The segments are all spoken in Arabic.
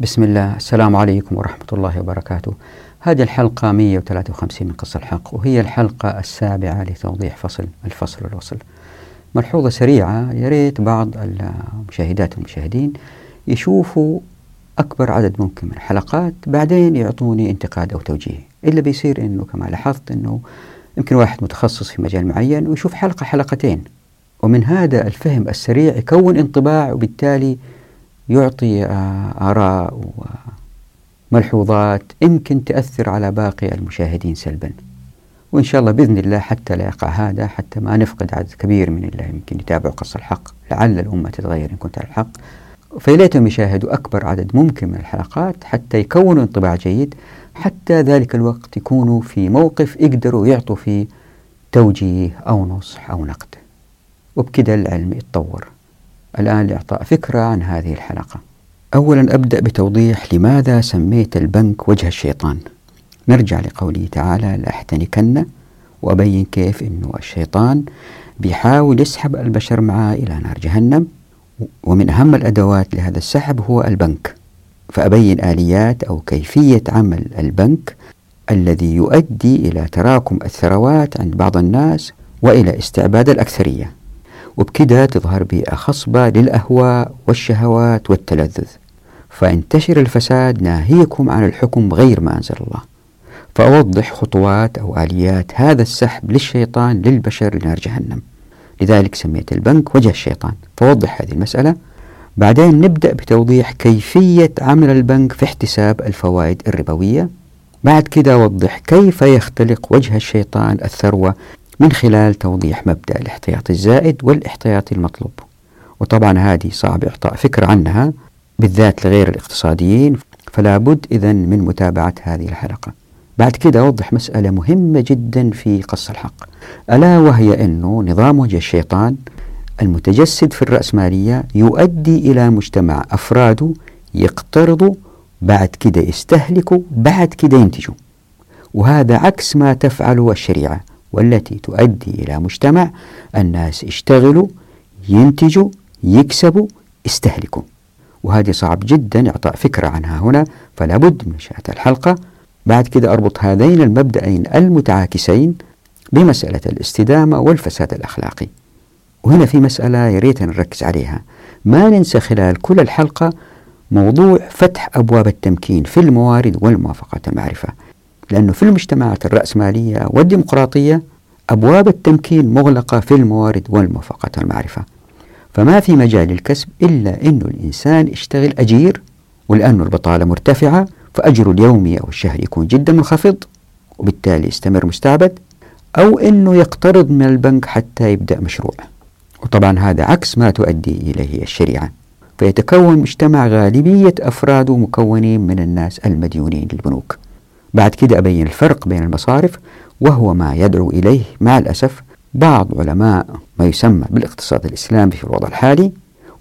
بسم الله. السلام عليكم ورحمة الله وبركاته. هذه الحلقة 153 من قصة الحق وهي الحلقة السابعة لتوضيح فصل الفصل والوصل ملحوظة سريعة يا ريت بعض المشاهدات والمشاهدين يشوفوا أكبر عدد ممكن من الحلقات بعدين يعطوني انتقاد أو توجيه. إلا بيصير أنه كما لاحظت أنه يمكن واحد متخصص في مجال معين ويشوف حلقة حلقتين ومن هذا الفهم السريع يكون انطباع وبالتالي يعطي آه، آراء وملحوظات يمكن تأثر على باقي المشاهدين سلبا. وإن شاء الله بإذن الله حتى لا يقع هذا حتى ما نفقد عدد كبير من اللي يمكن يتابعوا قصة الحق لعل الأمة تتغير إن كنت على الحق. فيليتهم يشاهدوا أكبر عدد ممكن من الحلقات حتى يكونوا انطباع جيد حتى ذلك الوقت يكونوا في موقف يقدروا يعطوا فيه توجيه أو نصح أو نقد. وبكذا العلم يتطور. الآن لإعطاء فكرة عن هذه الحلقة. أولا أبدأ بتوضيح لماذا سميت البنك وجه الشيطان. نرجع لقوله تعالى لأحتنكن وأبين كيف أنه الشيطان بيحاول يسحب البشر معاه إلى نار جهنم ومن أهم الأدوات لهذا السحب هو البنك. فأبين آليات أو كيفية عمل البنك الذي يؤدي إلى تراكم الثروات عند بعض الناس وإلى استعباد الأكثرية. وبكده تظهر بيئة خصبة للأهواء والشهوات والتلذذ. فانتشر الفساد ناهيكم عن الحكم غير ما أنزل الله. فأوضح خطوات أو آليات هذا السحب للشيطان للبشر لنار جهنم. لذلك سميت البنك وجه الشيطان. فوضح هذه المسألة. بعدين نبدأ بتوضيح كيفية عمل البنك في احتساب الفوائد الربوية. بعد كده وضح كيف يختلق وجه الشيطان الثروة من خلال توضيح مبدأ الاحتياطي الزائد والاحتياطي المطلوب. وطبعا هذه صعب إعطاء فكرة عنها بالذات لغير الاقتصاديين فلا بد إذا من متابعة هذه الحلقة. بعد كده أوضح مسألة مهمة جدا في قص الحق. ألا وهي أنه نظام وجه الشيطان المتجسد في الرأسمالية يؤدي إلى مجتمع أفراده يقترضوا بعد كده يستهلكوا بعد كده ينتجوا وهذا عكس ما تفعله الشريعة. والتي تؤدي إلى مجتمع الناس يشتغلوا ينتجوا يكسبوا يستهلكوا وهذه صعب جدا إعطاء فكرة عنها هنا فلا بد من مشاهدة الحلقة. بعد كده أربط هذين المبدأين المتعاكسين بمسألة الاستدامة والفساد الأخلاقي. وهنا في مسألة يا ريت نركز عليها. ما ننسى خلال كل الحلقة موضوع فتح أبواب التمكين في الموارد والموافقات المعرفة. لأنه في المجتمعات الرأسمالية والديمقراطية أبواب التمكين مغلقة في الموارد والموافقات والمعرفة. فما في مجال للكسب إلا أنه الإنسان يشتغل أجير ولأنه البطالة مرتفعة فأجره اليومي أو الشهري يكون جدا منخفض وبالتالي يستمر مستعبد أو أنه يقترض من البنك حتى يبدأ مشروع. وطبعا هذا عكس ما تؤدي إليه الشريعة. فيتكون مجتمع غالبية أفراده مكونين من الناس المديونين للبنوك. بعد كده أبين الفرق بين المصارف وهو ما يدعو إليه. مع الأسف بعض علماء ما يسمى بالاقتصاد الإسلامي في الوضع الحالي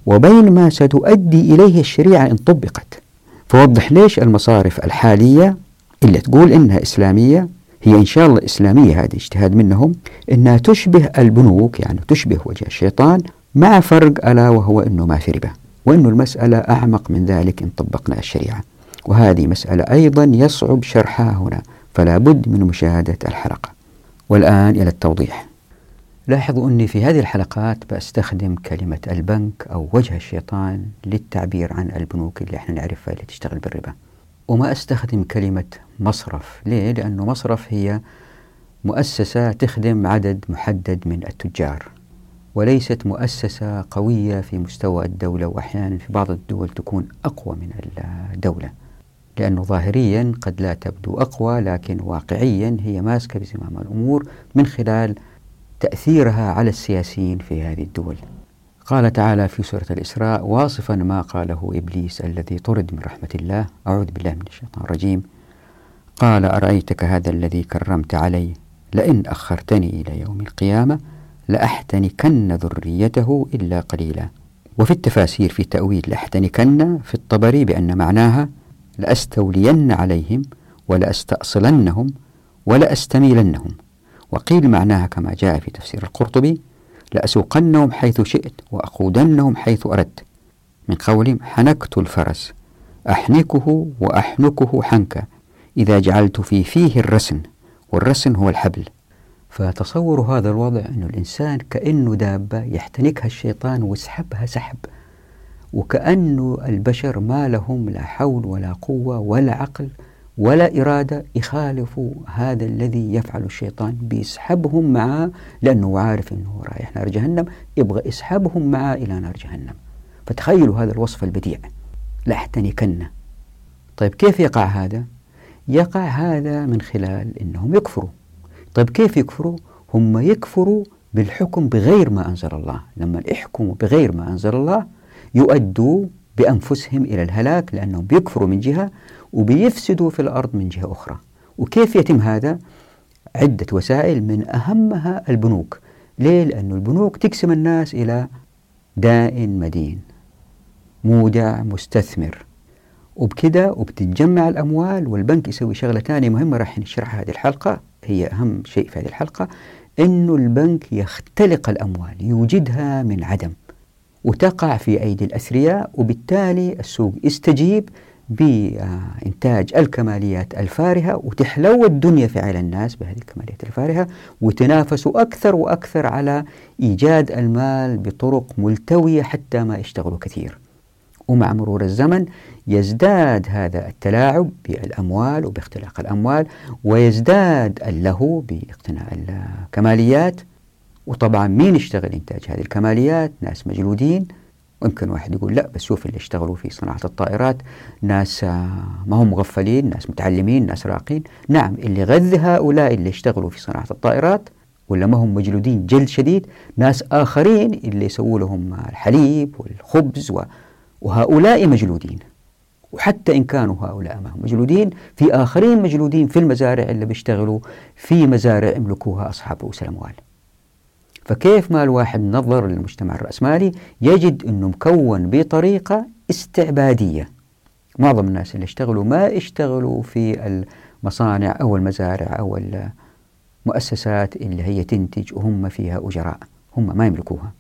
وبين ما ستؤدي إليه الشريعة إن طبقت. فوضح ليش المصارف الحالية اللي تقول إنها إسلامية هي إن شاء الله إسلامية هذه اجتهاد منهم إنها تشبه البنوك يعني تشبه وجه الشيطان مع فرق ألا وهو أنه ما في ربا وأنه المسألة أعمق من ذلك إن طبقنا الشريعة. وهذه مسألة أيضا يصعب شرحها هنا فلا بد من مشاهدة الحلقة. والآن إلى التوضيح. لاحظوا أني في هذه الحلقات بستخدم كلمة البنك أو وجه الشيطان للتعبير عن البنوك اللي إحنا نعرفها اللي تشتغل بالربا. وما أستخدم كلمة مصرف. ليه؟ لأنه مصرف هي مؤسسة تخدم عدد محدد من التجار وليست مؤسسة قوية في مستوى الدولة وأحيانا في بعض الدول تكون أقوى من الدولة. لأنه ظاهريا قد لا تبدو أقوى لكن واقعيا هي ماسكة بزمام الأمور من خلال تأثيرها على السياسيين في هذه الدول. قال تعالى في سورة الإسراء واصفا ما قاله إبليس الذي طرد من رحمة الله. أعوذ بالله من الشيطان الرجيم. قال أرأيتك هذا الذي كرمت علي؟ لئن أخرتني إلى يوم القيامة لأحتنكن ذريته إلا قليلا. وفي التفاسير في تأويل لأحتنكن في الطبري بأن معناها لأستولين عليهم ولأستأصلنهم ولأستميلنهم. وقيل معناها كما جاء في تفسير القرطبي لأسوقنهم حيث شئت وأقودنهم حيث أردت. من قولهم حنكت الفرس أحنكه وأحنكه حنكا إذا جعلت في فيه الرسن والرسن هو الحبل. فتصور هذا الوضع أن الإنسان كأنه دابة يحتنكها الشيطان ويسحبها سحب. وكأنه البشر ما لهم لا حول ولا قوة ولا عقل ولا إرادة يخالفوا هذا الذي يفعل الشيطان بيسحبهم معاه لأنه عارف أنه رايح نار جهنم يبغى يسحبهم معاه إلى نار جهنم. فتخيلوا هذا الوصف البديع. لاحتنكن طيب كيف يقع هذا؟ يقع هذا من خلال أنهم يكفروا. طيب كيف يكفروا؟ هم يكفروا بالحكم بغير ما أنزل الله. لما يحكموا بغير ما أنزل الله يؤدوا بأنفسهم إلى الهلاك لأنهم بيكفروا من جهة وبيفسدوا في الأرض من جهة أخرى. وكيف يتم هذا؟ عدة وسائل من أهمها البنوك. ليه؟ لأن البنوك تقسم الناس إلى دائن مدين. مودع مستثمر. وبكده وبتتجمع الأموال والبنك يسوي شغلة ثانية مهمة راح نشرحها هذه الحلقة. هي أهم شيء في هذه الحلقة أنه البنك يختلق الأموال يوجدها من عدم. وتقع في أيدي الأثرياء وبالتالي السوق يستجيب بإنتاج الكماليات الفارهة وتحلو الدنيا في عين الناس بهذه الكماليات الفارهة وتنافسوا أكثر وأكثر على إيجاد المال بطرق ملتوية حتى ما يشتغلوا كثير. ومع مرور الزمن يزداد هذا التلاعب بالأموال وباختلاق الأموال ويزداد اللهو باقتناء الكماليات. وطبعا مين يشتغل إنتاج هذه الكماليات؟ ناس مجلودين ويمكن واحد يقول لا بس شوف اللي اشتغلوا في صناعة الطائرات. ناس آه، ما هم مغفلين ناس متعلمين ناس راقين. نعم اللي غذى هؤلاء اللي اشتغلوا في صناعة الطائرات ولا ما هم مجلودين جلد شديد. ناس آخرين اللي يسووا لهم الحليب والخبز و... وهؤلاء مجلودين وحتى إن كانوا هؤلاء ما هم مجلودين في آخرين مجلودين في المزارع اللي بيشتغلوا في مزارع يملكوها أصحاب رؤوس الأموال. فكيف ما الواحد نظر للمجتمع الرأسمالي يجد أنه مكون بطريقة استعبادية؟ معظم الناس اللي اشتغلوا ما اشتغلوا في المصانع أو المزارع أو المؤسسات اللي هي تنتج وهم فيها أجراء هم ما يملكوها.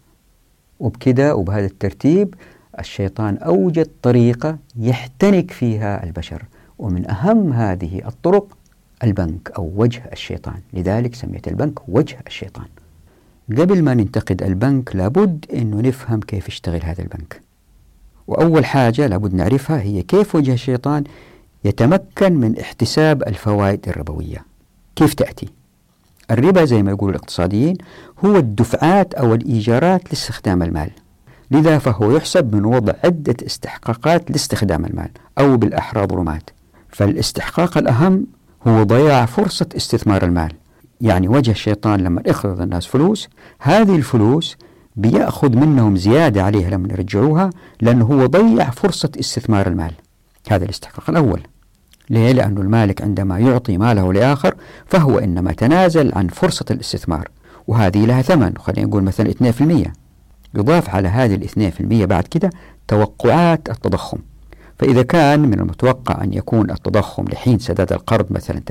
وبكده وبهذا الترتيب الشيطان أوجد طريقة يحتنك فيها البشر ومن أهم هذه الطرق البنك أو وجه الشيطان. لذلك سميت البنك وجه الشيطان. قبل ما ننتقد البنك لابد أنه نفهم كيف يشتغل هذا البنك. وأول حاجة لابد نعرفها هي كيف وجه الشيطان يتمكن من احتساب الفوائد الربوية. كيف تأتي؟ الربا زي ما يقول الاقتصاديين هو الدفعات أو الإيجارات لاستخدام المال. لذا فهو يحسب من وضع عدة استحقاقات لاستخدام المال أو بالأحرى ظلمات. فالاستحقاق الأهم هو ضياع فرصة استثمار المال. يعني وجه الشيطان لما يقرض الناس فلوس هذه الفلوس بيأخذ منهم زيادة عليها لما يرجعوها لأنه هو ضيع فرصة استثمار المال. هذا الاستحقاق الأول. ليه؟ لأن المالك عندما يعطي ماله لآخر فهو إنما تنازل عن فرصة الاستثمار وهذه لها ثمن خلينا نقول مثلا 2% يضاف على هذه في المية بعد كده توقعات التضخم. فإذا كان من المتوقع أن يكون التضخم لحين سداد القرض مثلا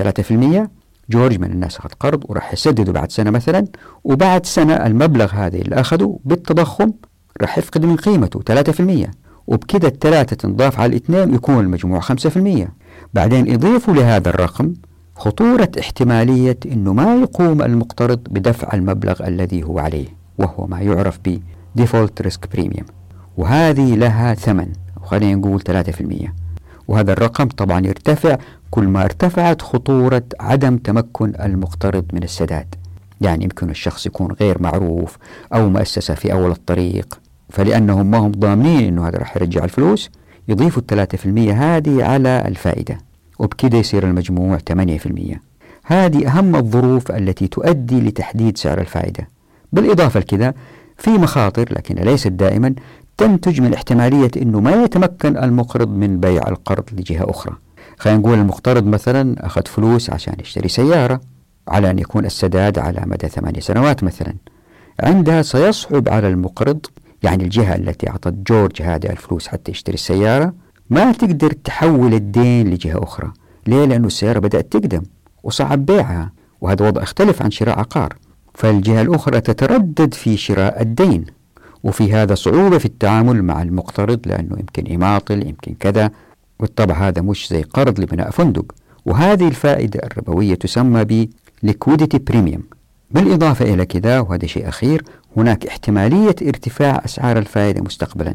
3% جورج من الناس أخذ قرض وراح يسدده بعد سنة مثلا وبعد سنة المبلغ هذا اللي أخذه بالتضخم راح يفقد من قيمته 3% وبكده الثلاثة تنضاف على الاثنين يكون المجموع 5% بعدين يضيفوا لهذا الرقم خطورة احتمالية أنه ما يقوم المقترض بدفع المبلغ الذي هو عليه وهو ما يعرف ب Default Risk Premium. وهذه لها ثمن خلينا نقول 3% وهذا الرقم طبعا يرتفع كل ما ارتفعت خطورة عدم تمكن المقترض من السداد. يعني يمكن الشخص يكون غير معروف أو مؤسسة في أول الطريق فلأنهم ما هم ضامنين أنه هذا راح يرجع الفلوس يضيفوا الثلاثة في المية هذه على الفائدة وبكده يصير المجموع 8% هذه أهم الظروف التي تؤدي لتحديد سعر الفائدة. بالإضافة لكذا في مخاطر لكن ليست دائما تنتج من احتمالية أنه ما يتمكن المقرض من بيع القرض لجهة أخرى. خلينا نقول المقترض مثلا أخذ فلوس عشان يشتري سيارة على أن يكون السداد على مدى ثمانية سنوات مثلا. عندها سيصعب على المقرض يعني الجهة التي أعطت جورج هذه الفلوس حتى يشتري السيارة ما تقدر تحول الدين لجهة أخرى. ليه؟ لأنه السيارة بدأت تقدم وصعب بيعها وهذا وضع يختلف عن شراء عقار. فالجهة الأخرى تتردد في شراء الدين وفي هذا صعوبة في التعامل مع المقترض لأنه يمكن يماطل يمكن كذا. بالطبع هذا مش زي قرض لبناء فندق. وهذه الفائدة الربوية تسمى ب liquidity premium. بالإضافة إلى كذا وهذا شيء أخير هناك احتمالية ارتفاع أسعار الفائدة مستقبلا.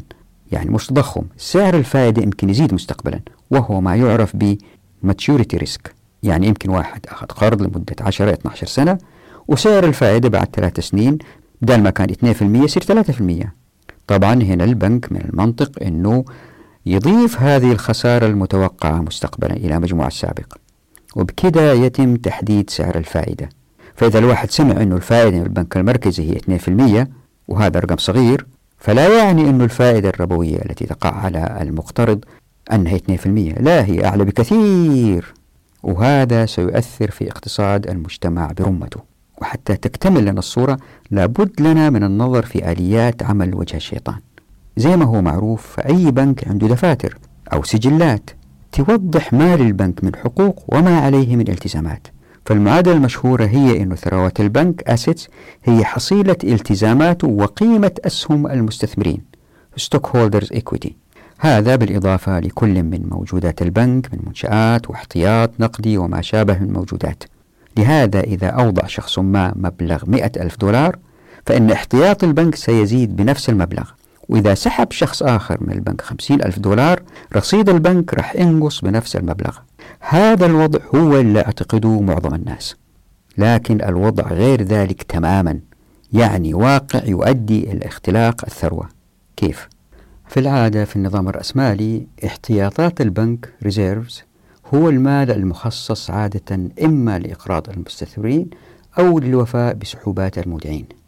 يعني مش تضخم سعر الفائدة يمكن يزيد مستقبلا وهو ما يعرف ب maturity risk. يعني يمكن واحد أخذ قرض لمدة 10 12 سنة وسعر الفائدة بعد ثلاث سنين بدل ما كان 2% يصير 3% طبعا هنا البنك من المنطق أنه يضيف هذه الخسارة المتوقعة مستقبلا إلى مجموع السابق وبكذا يتم تحديد سعر الفائدة. فإذا الواحد سمع أنه الفائدة من البنك المركزي هي 2% وهذا رقم صغير فلا يعني أن الفائدة الربوية التي تقع على المقترض أنها 2% لا هي أعلى بكثير. وهذا سيؤثر في اقتصاد المجتمع برمته. وحتى تكتمل لنا الصورة لابد لنا من النظر في آليات عمل وجه الشيطان. زي ما هو معروف فأي بنك عنده دفاتر أو سجلات توضح ما للبنك من حقوق وما عليه من التزامات. فالمعادلة المشهورة هي أن ثروات البنك أسيتس هي حصيلة التزاماته وقيمة أسهم المستثمرين stockholders equity هذا بالإضافة لكل من موجودات البنك من منشآت واحتياط نقدي وما شابه من موجودات. لهذا إذا أوضع شخص ما مبلغ مئة ألف دولار فإن احتياط البنك سيزيد بنفس المبلغ. وإذا سحب شخص آخر من البنك خمسين ألف دولار رصيد البنك رح ينقص بنفس المبلغ. هذا الوضع هو اللي أعتقده معظم الناس. لكن الوضع غير ذلك تماما. يعني واقع يؤدي إلى اختلاق الثروة. كيف؟ في العادة في النظام الرأسمالي احتياطات البنك ريزيرفز هو المال المخصص عادة إما لإقراض المستثمرين أو للوفاء بسحوبات المودعين.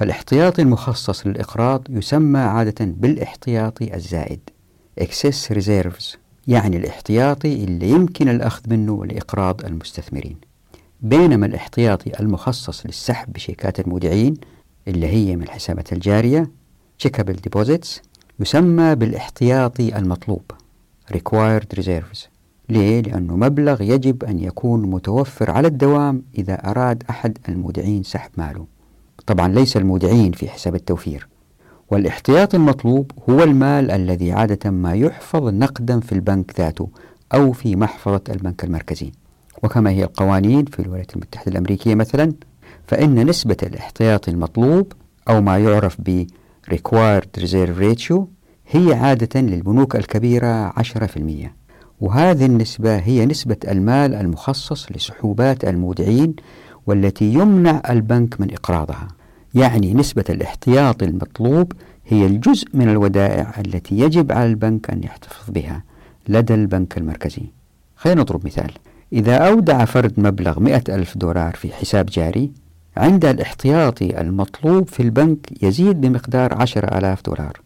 فالاحتياطي المخصص للإقراض يسمى عادة بالاحتياطي الزائد excess reserves يعني الاحتياطي اللي يمكن الأخذ منه لإقراض المستثمرين. بينما الاحتياطي المخصص للسحب بشيكات المودعين اللي هي من الحسابات الجارية checkable deposits يسمى بالاحتياطي المطلوب required reserves. ليه؟ لأنه مبلغ يجب أن يكون متوفر على الدوام إذا أراد أحد المودعين سحب ماله. طبعا ليس المودعين في حساب التوفير. والاحتياط المطلوب هو المال الذي عادة ما يحفظ نقدا في البنك ذاته أو في محفظة البنك المركزي. وكما هي القوانين في الولايات المتحدة الأمريكية مثلا فإن نسبة الاحتياط المطلوب أو ما يعرف ب Required Reserve Ratio هي عادة للبنوك الكبيرة 10% وهذه النسبة هي نسبة المال المخصص لسحوبات المودعين والتي يمنع البنك من إقراضها. يعني نسبة الاحتياط المطلوب هي الجزء من الودائع التي يجب على البنك أن يحتفظ بها لدى البنك المركزي. خلينا نضرب مثال. إذا أودع فرد مبلغ مئة ألف دولار في حساب جاري عند الاحتياطي المطلوب في البنك يزيد بمقدار عشر ألاف دولار.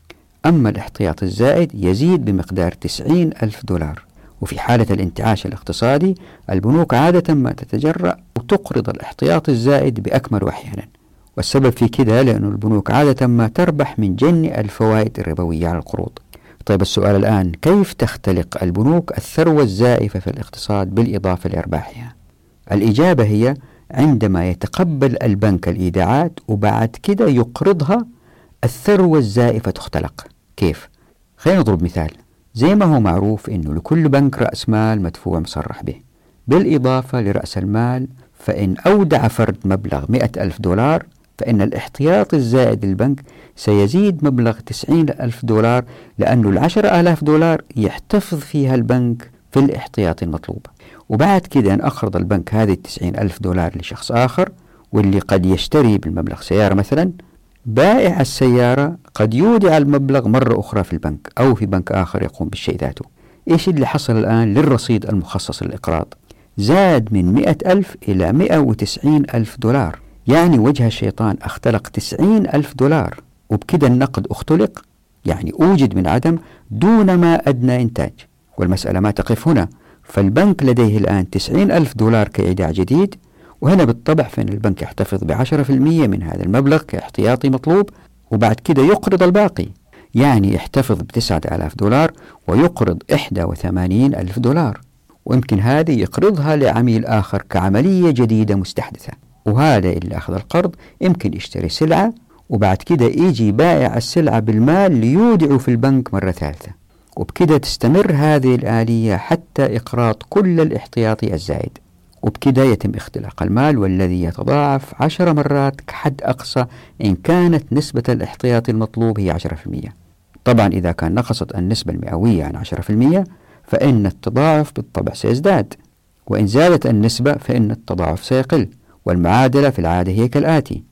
أما الاحتياط الزائد يزيد بمقدار تسعين ألف دولار. وفي حالة الانتعاش الاقتصادي البنوك عادة ما تتجرأ وتقرض الاحتياط الزائد بأكمل أحيانا والسبب في كده لأن البنوك عادة ما تربح من جن الفوائد الربوية على القروض. طيب السؤال الآن كيف تختلق البنوك الثروة الزائفة في الاقتصاد بالإضافة لأرباحها؟ الإجابة هي عندما يتقبل البنك الإيداعات وبعد كده يقرضها الثروة الزائفة تختلق. كيف؟ خلينا نضرب مثال. زي ما هو معروف أنه لكل بنك رأس مال مدفوع مصرح به. بالإضافة لرأس المال فإن أودع فرد مبلغ مئة ألف دولار فإن الاحتياط الزائد للبنك سيزيد مبلغ تسعين ألف دولار لأنه العشر آلاف دولار يحتفظ فيها البنك في الاحتياط المطلوب. وبعد كده أن أخرض البنك هذه التسعين ألف دولار لشخص آخر واللي قد يشتري بالمبلغ سيارة مثلا بائع السيارة قد يودع المبلغ مرة أخرى في البنك أو في بنك آخر يقوم بالشيء ذاته. إيش اللي حصل الآن للرصيد المخصص للإقراض؟ زاد من مئة ألف إلى مئة وتسعين ألف دولار. يعني وجه الشيطان اختلق تسعين ألف دولار وبكده النقد اختلق يعني أوجد من عدم دون ما أدنى إنتاج. والمسألة ما تقف هنا. فالبنك لديه الآن تسعين ألف دولار كإيداع جديد وهنا بالطبع فإن البنك يحتفظ في المية من هذا المبلغ كاحتياطي مطلوب وبعد كده يقرض الباقي. يعني يحتفظ بتسعة آلاف دولار ويقرض إحدى وثمانين ألف دولار. ويمكن هذه يقرضها لعميل آخر كعملية جديدة مستحدثة. وهذا اللي أخذ القرض يمكن يشتري سلعة وبعد كده يجي بائع السلعة بالمال ليودعه في البنك مرة ثالثة. وبكده تستمر هذه الآلية حتى إقراض كل الاحتياطي الزائد وبكده يتم اختلاق المال والذي يتضاعف عشر مرات كحد أقصى إن كانت نسبة الاحتياطي المطلوب هي عشرة في المية. طبعا إذا كان نقصت النسبة المئوية عن عشرة في المية فإن التضاعف بالطبع سيزداد وإن زادت النسبة فإن التضاعف سيقل والمعادلة في العادة هي كالآتي.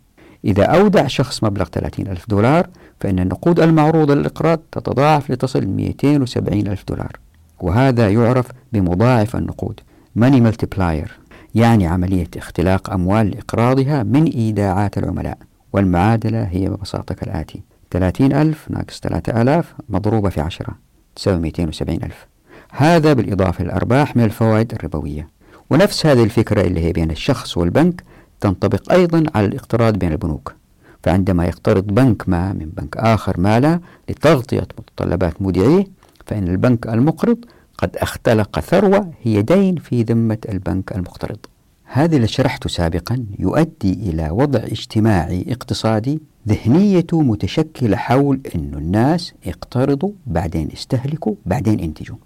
إذا أودع شخص مبلغ 30 ألف دولار فإن النقود المعروضة للإقراض تتضاعف لتصل 270 ألف دولار وهذا يعرف بمضاعف النقود. Money multiplier. يعني عملية اختلاق أموال لإقراضها من إيداعات العملاء. والمعادلة هي ببساطة كالآتي. 30 ألف ناقص 3000 مضروبة في 10 تساوي 270 ألف. هذا بالإضافة للأرباح من الفوائد الربوية. ونفس هذه الفكرة اللي هي بين الشخص والبنك تنطبق أيضا على الاقتراض بين البنوك. فعندما يقترض بنك ما من بنك آخر مالا لتغطية متطلبات مودعيه فإن البنك المقرض قد اختلق ثروة هي دين في ذمة البنك المقترض. هذا اللي شرحته سابقا يؤدي إلى وضع اجتماعي اقتصادي ذهنيته متشكلة حول أن الناس اقترضوا بعدين استهلكوا بعدين انتجوا.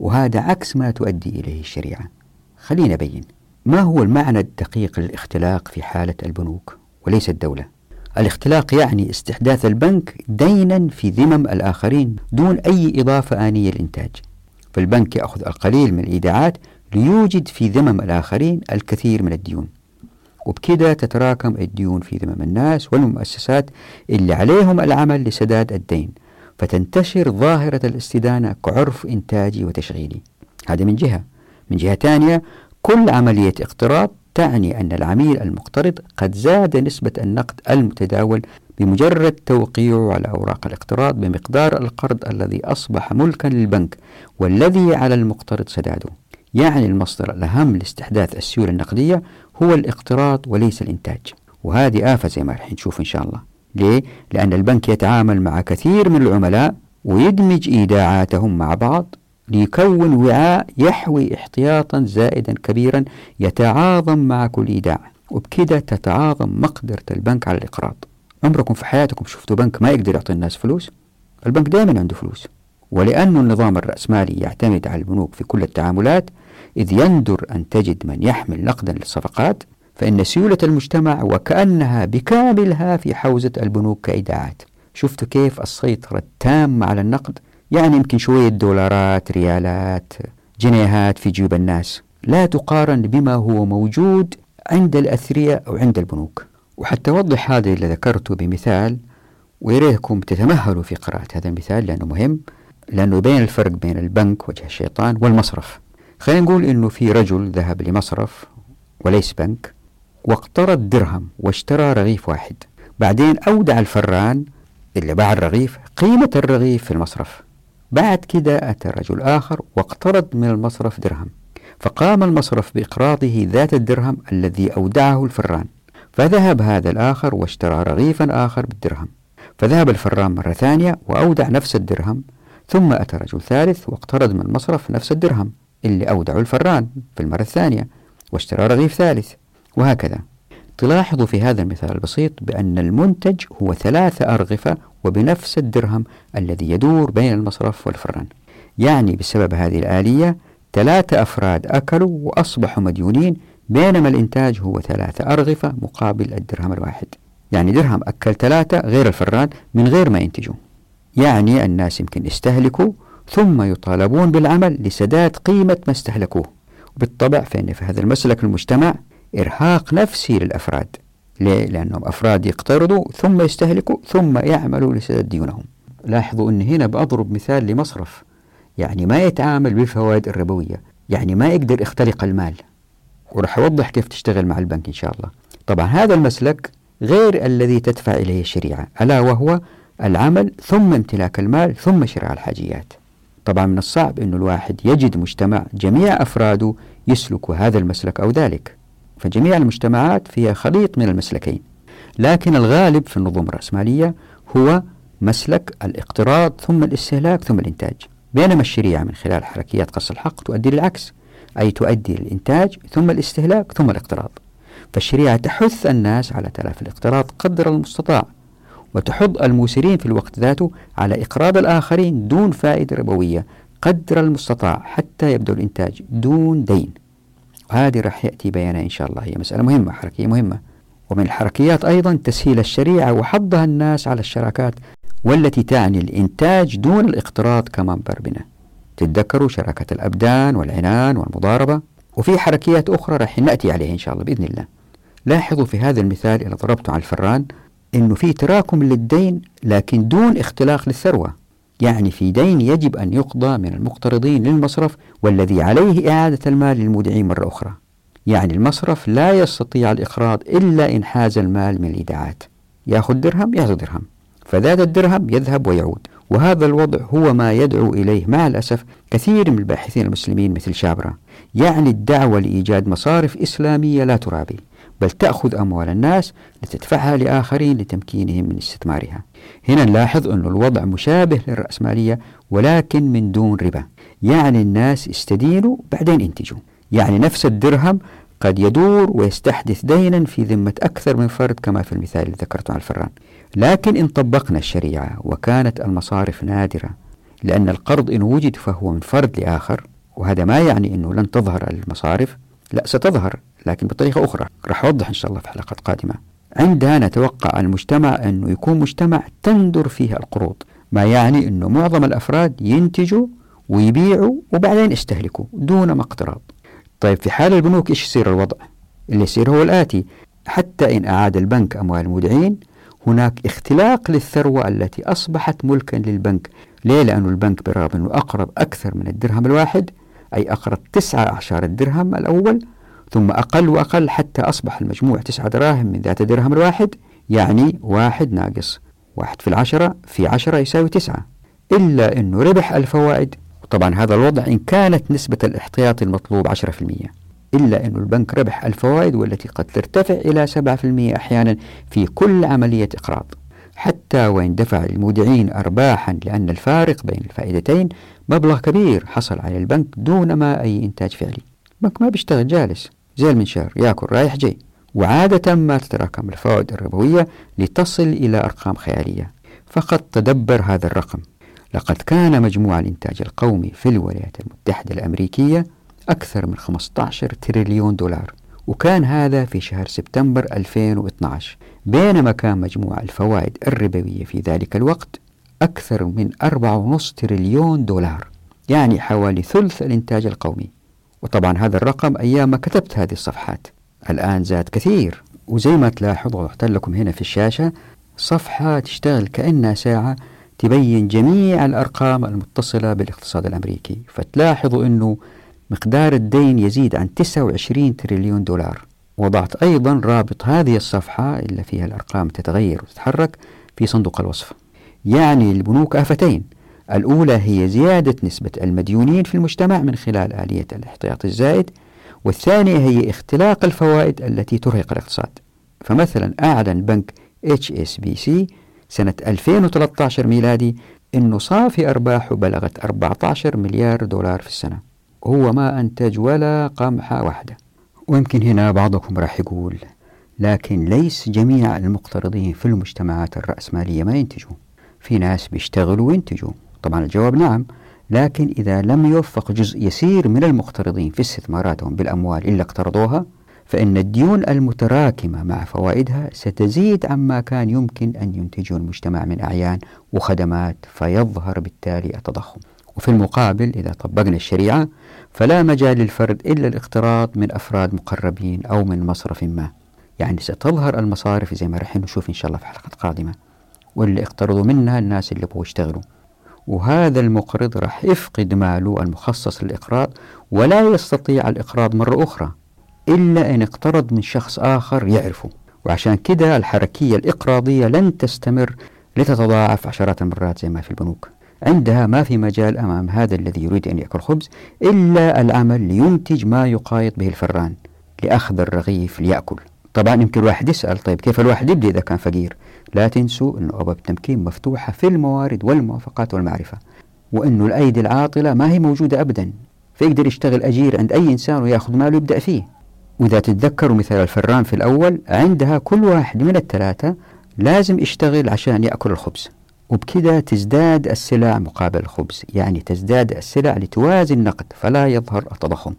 وهذا عكس ما تؤدي إليه الشريعة. خلينا أبين ما هو المعنى الدقيق للاختلاق في حالة البنوك وليس الدولة؟ الاختلاق يعني استحداث البنك دينا في ذمم الآخرين دون أي إضافة آنية للإنتاج. فالبنك يأخذ القليل من الإيداعات ليوجد في ذمم الآخرين الكثير من الديون. وبكده تتراكم الديون في ذمم الناس والمؤسسات اللي عليهم العمل لسداد الدين فتنتشر ظاهرة الاستدانة كعرف إنتاجي وتشغيلي. هذا من جهة. من جهة ثانية كل عملية اقتراض تعني أن العميل المقترض قد زاد نسبة النقد المتداول بمجرد توقيعه على أوراق الاقتراض بمقدار القرض الذي أصبح ملكا للبنك والذي على المقترض سداده. يعني المصدر الأهم لاستحداث السيولة النقدية هو الاقتراض وليس الإنتاج. وهذه آفة زي ما رح نشوف إن شاء الله. ليه؟ لأن البنك يتعامل مع كثير من العملاء ويدمج إيداعاتهم مع بعض ليكون وعاء يحوي احتياطا زائدا كبيرا يتعاظم مع كل إيداع. وبكده تتعاظم مقدرة البنك على الإقراض. عمركم في حياتكم شفتوا بنك ما يقدر يعطي الناس فلوس؟ البنك دائما عنده فلوس. ولأن النظام الرأسمالي يعتمد على البنوك في كل التعاملات إذ يندر أن تجد من يحمل نقدا للصفقات فإن سيولة المجتمع وكأنها بكاملها في حوزة البنوك كإيداعات. شفتوا كيف السيطرة التامة على النقد؟ يعني يمكن شوية دولارات ريالات جنيهات في جيوب الناس. لا تقارن بما هو موجود عند الأثرياء أو عند البنوك. وحتى أوضح هذا اللي ذكرته بمثال ويريكم تتمهلوا في قراءة هذا المثال لأنه مهم لأنه يبين الفرق بين البنك وجه الشيطان والمصرف. خلينا نقول أنه في رجل ذهب لمصرف وليس بنك واقترض درهم واشترى رغيف واحد. بعدين أودع الفران اللي باع الرغيف قيمة الرغيف في المصرف. بعد كده أتى رجل آخر واقترض من المصرف درهم. فقام المصرف بإقراضه ذات الدرهم الذي أودعه الفران. فذهب هذا الآخر واشترى رغيفا آخر بالدرهم. فذهب الفران مرة ثانية وأودع نفس الدرهم ثم أتى رجل ثالث واقترض من المصرف نفس الدرهم اللي أودعه الفران في المرة الثانية واشترى رغيف ثالث. وهكذا. تلاحظوا في هذا المثال البسيط بأن المنتج هو ثلاثة أرغفة وبنفس الدرهم الذي يدور بين المصرف والفران. يعني بسبب هذه الآلية ثلاثة أفراد أكلوا وأصبحوا مديونين بينما الإنتاج هو ثلاثة أرغفة مقابل الدرهم الواحد. يعني درهم أكل ثلاثة غير الفران من غير ما ينتجوا يعني الناس يمكن يستهلكوا ثم يطالبون بالعمل لسداد قيمة ما استهلكوه. بالطبع فإن في هذا المسلك المجتمع إرهاق نفسي للأفراد. ليه؟ لأنهم أفراد يقترضوا ثم يستهلكوا ثم يعملوا لسداد ديونهم. لاحظوا أن هنا بأضرب مثال لمصرف. يعني ما يتعامل بالفوائد الربوية. يعني ما يقدر يختلق المال. ورح أوضح كيف تشتغل مع البنك إن شاء الله. طبعا هذا المسلك غير الذي تدفع إليه الشريعة ألا وهو العمل ثم امتلاك المال ثم شراء الحاجيات. طبعا من الصعب أن الواحد يجد مجتمع جميع أفراده يسلكوا هذا المسلك أو ذلك. فجميع المجتمعات فيها خليط من المسلكين. لكن الغالب في النظم الرأسمالية هو مسلك الاقتراض ثم الاستهلاك ثم الإنتاج. بينما الشريعة من خلال حركيات قص الحق تؤدي للعكس. أي تؤدي للإنتاج ثم الاستهلاك ثم الاقتراض. فالشريعة تحث الناس على تلافي الاقتراض قدر المستطاع وتحض الموسرين في الوقت ذاته على إقراض الآخرين دون فائدة ربوية قدر المستطاع حتى يبدأ الإنتاج دون دين. وهذه راح يأتي بيانها إن شاء الله. هي مسألة مهمة حركية مهمة. ومن الحركيات أيضا تسهيل الشريعة وحضها الناس على الشراكات والتي تعني الإنتاج دون الاقتراض كما مر بنا. تتذكروا شراكة الأبدان والعنان والمضاربة؟ وفي حركيات أخرى راح نأتي عليها إن شاء الله بإذن الله. لاحظوا في هذا المثال إذا ضربته على الفران أنه في تراكم للدين لكن دون اختلاق للثروة. يعني في دين يجب أن يقضى من المقترضين للمصرف والذي عليه إعادة المال للمودعين مرة أخرى. يعني المصرف لا يستطيع الإقراض إلا إن حاز المال من الإيداعات. يأخذ درهم يأخذ درهم. فذات الدرهم يذهب ويعود. وهذا الوضع هو ما يدعو إليه مع الأسف كثير من الباحثين المسلمين مثل شابرا يعني الدعوة لإيجاد مصارف إسلامية لا ترابي بل تأخذ أموال الناس لتدفعها لآخرين لتمكينهم من استثمارها. هنا نلاحظ أن الوضع مشابه للرأسمالية ولكن من دون ربا يعني الناس استدينوا بعدين انتجوا يعني نفس الدرهم قد يدور ويستحدث دينا في ذمة أكثر من فرد كما في المثال اللي ذكرته عن الفران. لكن إن طبقنا الشريعة وكانت المصارف نادرة لأن القرض إن وجد فهو من فرد لآخر وهذا ما يعني أنه لن تظهر المصارف. لا ستظهر لكن بطريقة أخرى. راح أوضح إن شاء الله في حلقات قادمة. عندها نتوقع المجتمع أنه يكون مجتمع تندر فيه القروض ما يعني أنه معظم الأفراد ينتجوا ويبيعوا وبعدين يستهلكوا دون مقتراض طيب في حال البنوك إيش يصير الوضع؟ اللي يصير هو الآتي. حتى إن أعاد البنك أموال المودعين هناك اختلاق للثروة التي أصبحت ملكا للبنك. ليه؟ لأن البنك برغم أنه أقرب أكثر من الدرهم الواحد أي أقرب تسعة أعشار الدرهم الأول ثم أقل وأقل حتى أصبح المجموع تسعة دراهم من ذات الدرهم الواحد يعني واحد ناقص واحد في العشرة في عشرة يساوي تسعة. إلا أنه ربح الفوائد طبعا هذا الوضع إن كانت نسبة الاحتياطي المطلوب 10% إلا أن البنك ربح الفوائد والتي قد ترتفع إلى 7% أحيانا في كل عملية إقراض. حتى وإن دفع المودعين أرباحا لأن الفارق بين الفائدتين مبلغ كبير حصل على البنك دون ما أي إنتاج فعلي. البنك ما بيشتغل جالس زي المنشار يأكل رايح جاي. وعادة ما تتراكم الفوائد الربوية لتصل إلى أرقام خيالية. فقط تدبر هذا الرقم. لقد كان مجموع الإنتاج القومي في الولايات المتحدة الأمريكية أكثر من 15 تريليون دولار. وكان هذا في شهر سبتمبر 2012 بينما كان مجموع الفوائد الربوية في ذلك الوقت أكثر من 4.5 تريليون دولار يعني حوالي ثلث الإنتاج القومي. وطبعا هذا الرقم أيام ما كتبت هذه الصفحات. الآن زاد كثير. وزي ما تلاحظوا وضعت لكم هنا في الشاشة صفحة تشتغل كأنها ساعة تبين جميع الأرقام المتصلة بالاقتصاد الأمريكي. فتلاحظوا أنه مقدار الدين يزيد عن 29 تريليون دولار. وضعت أيضا رابط هذه الصفحة اللي فيها الأرقام تتغير وتتحرك في صندوق الوصف. يعني البنوك آفتين. الأولى هي زيادة نسبة المديونين في المجتمع من خلال آلية الاحتياط الزائد والثانية هي اختلاق الفوائد التي ترهق الاقتصاد. فمثلا أعلن بنك HSBC سنة 2013 ميلادي أنه صافي أرباحه بلغت 14 مليار دولار في السنة. وهو ما أنتج ولا قمحة واحدة ويمكن هنا بعضكم راح يقول لكن ليس جميع المقترضين في المجتمعات الرأسمالية ما ينتجوا في ناس بيشتغلوا وينتجوا. طبعا الجواب نعم لكن إذا لم يوفق جزء يسير من المقترضين في استثماراتهم بالأموال إلا اقترضوها فإن الديون المتراكمة مع فوائدها ستزيد عما كان يمكن أن ينتجه المجتمع من أعيان وخدمات فيظهر بالتالي التضخم. وفي المقابل إذا طبقنا الشريعة فلا مجال للفرد إلا الاقتراض من أفراد مقربين أو من مصرف ما. يعني ستظهر المصارف زي ما رح نشوف إن شاء الله في حلقة قادمة. واللي اقترضوا منها الناس اللي يبغوا يشتغلوا. وهذا المقرض راح يفقد ماله المخصص للإقراض ولا يستطيع الإقراض مرة أخرى إلا أن اقترض من شخص آخر يعرفه. وعشان كده الحركية الإقراضية لن تستمر لتتضاعف عشرات المرات زي ما في البنوك. عندها ما في مجال أمام هذا الذي يريد أن يأكل خبز إلا العمل لينتج ما يقايض به الفران لأخذ الرغيف ليأكل. طبعا يمكن واحد يسأل طيب كيف الواحد يبدأ إذا كان فقير؟ لا تنسوا أن أبواب التمكين مفتوحة في الموارد والموافقات والمعرفة وأنه الأيدي العاطلة ما هي موجودة أبدا فيقدر يشتغل أجير عند أي إنسان ويأخذ ماله يبدأ فيه. وإذا تتذكروا مثال الفران في الأول عندها كل واحد من الثلاثة لازم يشتغل عشان يأكل الخبز. وبكذا تزداد السلع مقابل الخبز. يعني تزداد السلع لتوازي النقد فلا يظهر التضخم.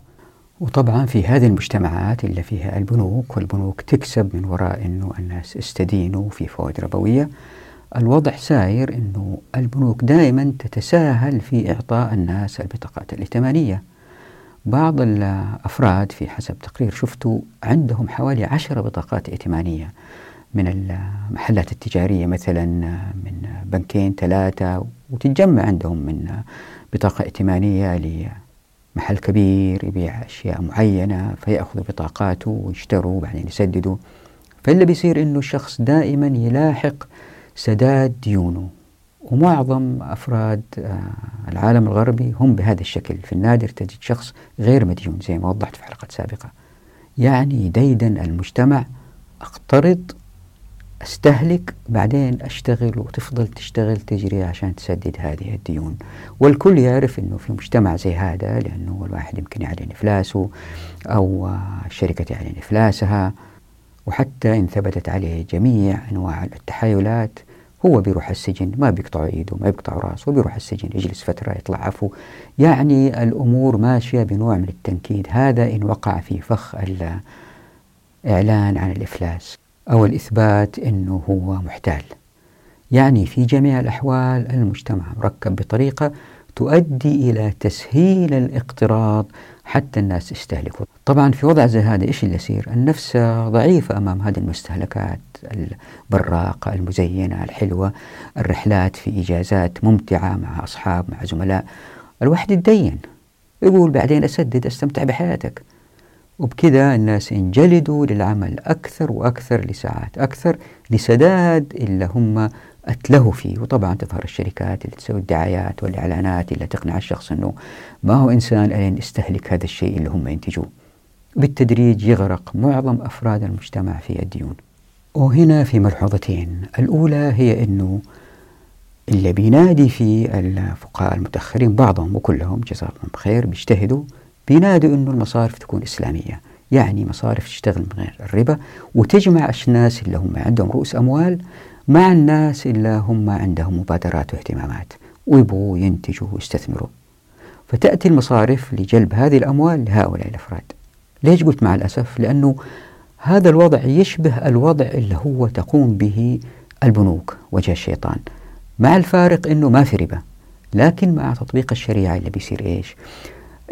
وطبعا في هذه المجتمعات اللي فيها البنوك والبنوك تكسب من وراء إنه الناس استدينوا في فوائد ربوية. الوضع ساير إنه البنوك دائما تتساهل في إعطاء الناس البطاقات الائتمانية. بعض الأفراد في حسب تقرير شفته عندهم حوالي عشرة بطاقات ائتمانية. من المحلات التجارية مثلا من بنكين ثلاثة وتتجمع عندهم من بطاقة ائتمانية محل كبير يبيع أشياء معينة فيأخذوا بطاقاته ويشتروا وبعدين يسددوا. فاللي بيصير إنه الشخص دائما يلاحق سداد ديونه. ومعظم أفراد آه، العالم الغربي هم بهذا الشكل. في النادر تجد شخص غير مديون زي ما وضحت في حلقة سابقة. يعني ديدن المجتمع اقترض أستهلك بعدين أشتغل وتفضل تشتغل تجري عشان تسدد هذه الديون. والكل يعرف إنه في مجتمع زي هذا لأنه الواحد يمكن يعلن إفلاسه أو الشركة تعلن إفلاسها. وحتى إن ثبتت عليه جميع أنواع التحايلات هو بيروح السجن ما بيقطعوا إيده ما بيقطعوا رأسه وبيروح السجن يجلس فترة يطلع عفو. يعني الأمور ماشية بنوع من التنكيد. هذا إن وقع في فخ الإعلان عن الإفلاس. أو الإثبات أنه هو محتال. يعني في جميع الأحوال المجتمع مركب بطريقة تؤدي إلى تسهيل الاقتراض حتى الناس يستهلكوا. طبعا في وضع زي هذا إيش اللي يصير؟ النفس ضعيفة أمام هذه المستهلكات البراقة المزينة الحلوة الرحلات في إجازات ممتعة مع أصحاب مع زملاء. الواحد يتدين يقول بعدين أسدد أستمتع بحياتك. وبكذا الناس ينجلدوا للعمل أكثر وأكثر لساعات أكثر لسداد اللي هم أتلهوا فيه. وطبعا تظهر الشركات اللي تسوي الدعايات والإعلانات اللي تقنع الشخص أنه ما هو إنسان ألين يستهلك هذا الشيء اللي هم ينتجوه. بالتدريج يغرق معظم أفراد المجتمع في الديون. وهنا في ملحوظتين. الأولى هي أنه اللي بينادي في الفقهاء المتأخرين بعضهم وكلهم جزاهم خير بيجتهدوا بينادوا أنه المصارف تكون إسلامية يعني مصارف تشتغل من غير الربا وتجمع الناس اللي هم عندهم رؤوس أموال مع الناس اللي هم عندهم مبادرات واهتمامات ويبغوا ينتجوا ويستثمروا فتأتي المصارف لجلب هذه الأموال لهؤلاء الأفراد ليش قلت مع الأسف؟ لأنه هذا الوضع يشبه الوضع اللي هو تقوم به البنوك وجه الشيطان مع الفارق أنه ما في ربا لكن مع تطبيق الشريعة اللي بيصير إيش؟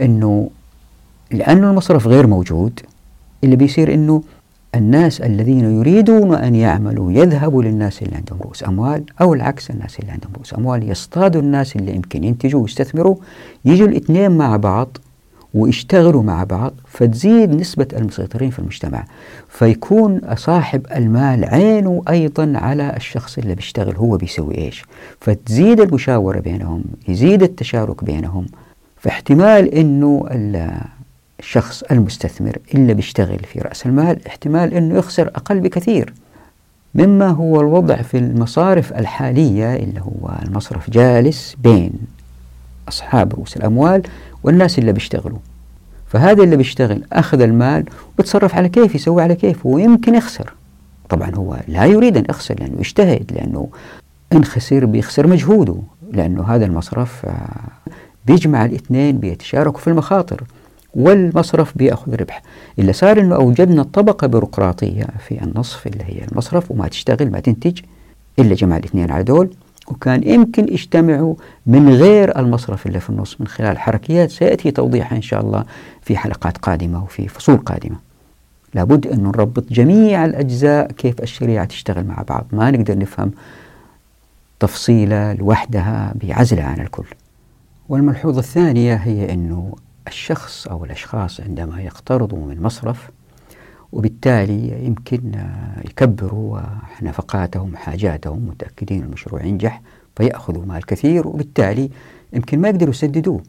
أنه لأنه المصرف غير موجود اللي بيصير أنه الناس الذين يريدون أن يعملوا يذهبوا للناس اللي عندهم رؤوس أموال أو العكس الناس اللي عندهم رؤوس أموال يصطادوا الناس اللي يمكن ينتجوا ويستثمروا يجوا الاثنين مع بعض ويشتغلوا مع بعض فتزيد نسبة المسيطرين في المجتمع. فيكون صاحب المال عينه أيضا على الشخص اللي بيشتغل هو بيسوي إيش. فتزيد المشاورة بينهم يزيد التشارك بينهم. فاحتمال أنه الشخص المستثمر اللي بيشتغل في رأس المال احتمال أنه يخسر أقل بكثير. مما هو الوضع في المصارف الحالية اللي هو المصرف جالس بين أصحاب رؤوس الأموال والناس اللي بيشتغلوا. فهذا اللي بيشتغل أخذ المال وتصرف على كيف يسوي على كيف ويمكن يخسر. طبعا هو لا يريد أن يخسر لأنه يجتهد لأنه إن خسر بيخسر مجهوده لأنه هذا المصرف آه، بيجمع الاثنين بيتشاركوا في المخاطر. والمصرف بيأخذ ربح اللي صار إنه أوجدنا طبقه بيروقراطية في النصف اللي هي المصرف وما تشتغل ما تنتج إلا جمع الاثنين على دول وكان يمكن يجتمعوا من غير المصرف اللي في النص من خلال حركيات سيأتي توضيحها إن شاء الله في حلقات قادمة وفي فصول قادمة. لابد أن نربط جميع الأجزاء كيف الشريعة تشتغل مع بعض، ما نقدر نفهم تفصيلة لوحدها بعزلها عن الكل. والملحوظة الثانية هي أنه الشخص أو الأشخاص عندما يقترضوا من مصرف وبالتالي يمكن يكبروا نفقاتهم حاجاتهم متأكدين المشروع ينجح فيأخذوا مال كثير وبالتالي يمكن ما يقدروا يسددوه.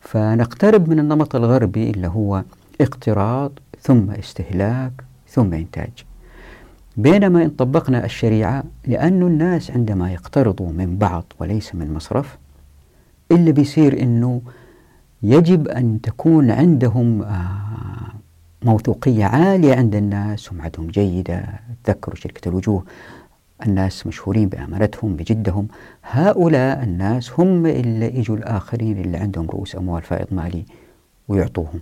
فنقترب من النمط الغربي اللي هو اقتراض ثم استهلاك ثم إنتاج. بينما إن طبقنا الشريعة لأن الناس عندما يقترضوا من بعض وليس من مصرف اللي بيصير إنه يجب أن تكون عندهم آه، موثوقية عالية عند الناس سمعتهم جيدة. تذكروا شركة الوجوه الناس مشهورين بأمانتهم بجدهم. هؤلاء الناس هم اللي يجوا الآخرين اللي عندهم رؤوس أموال فائض مالي ويعطوهم.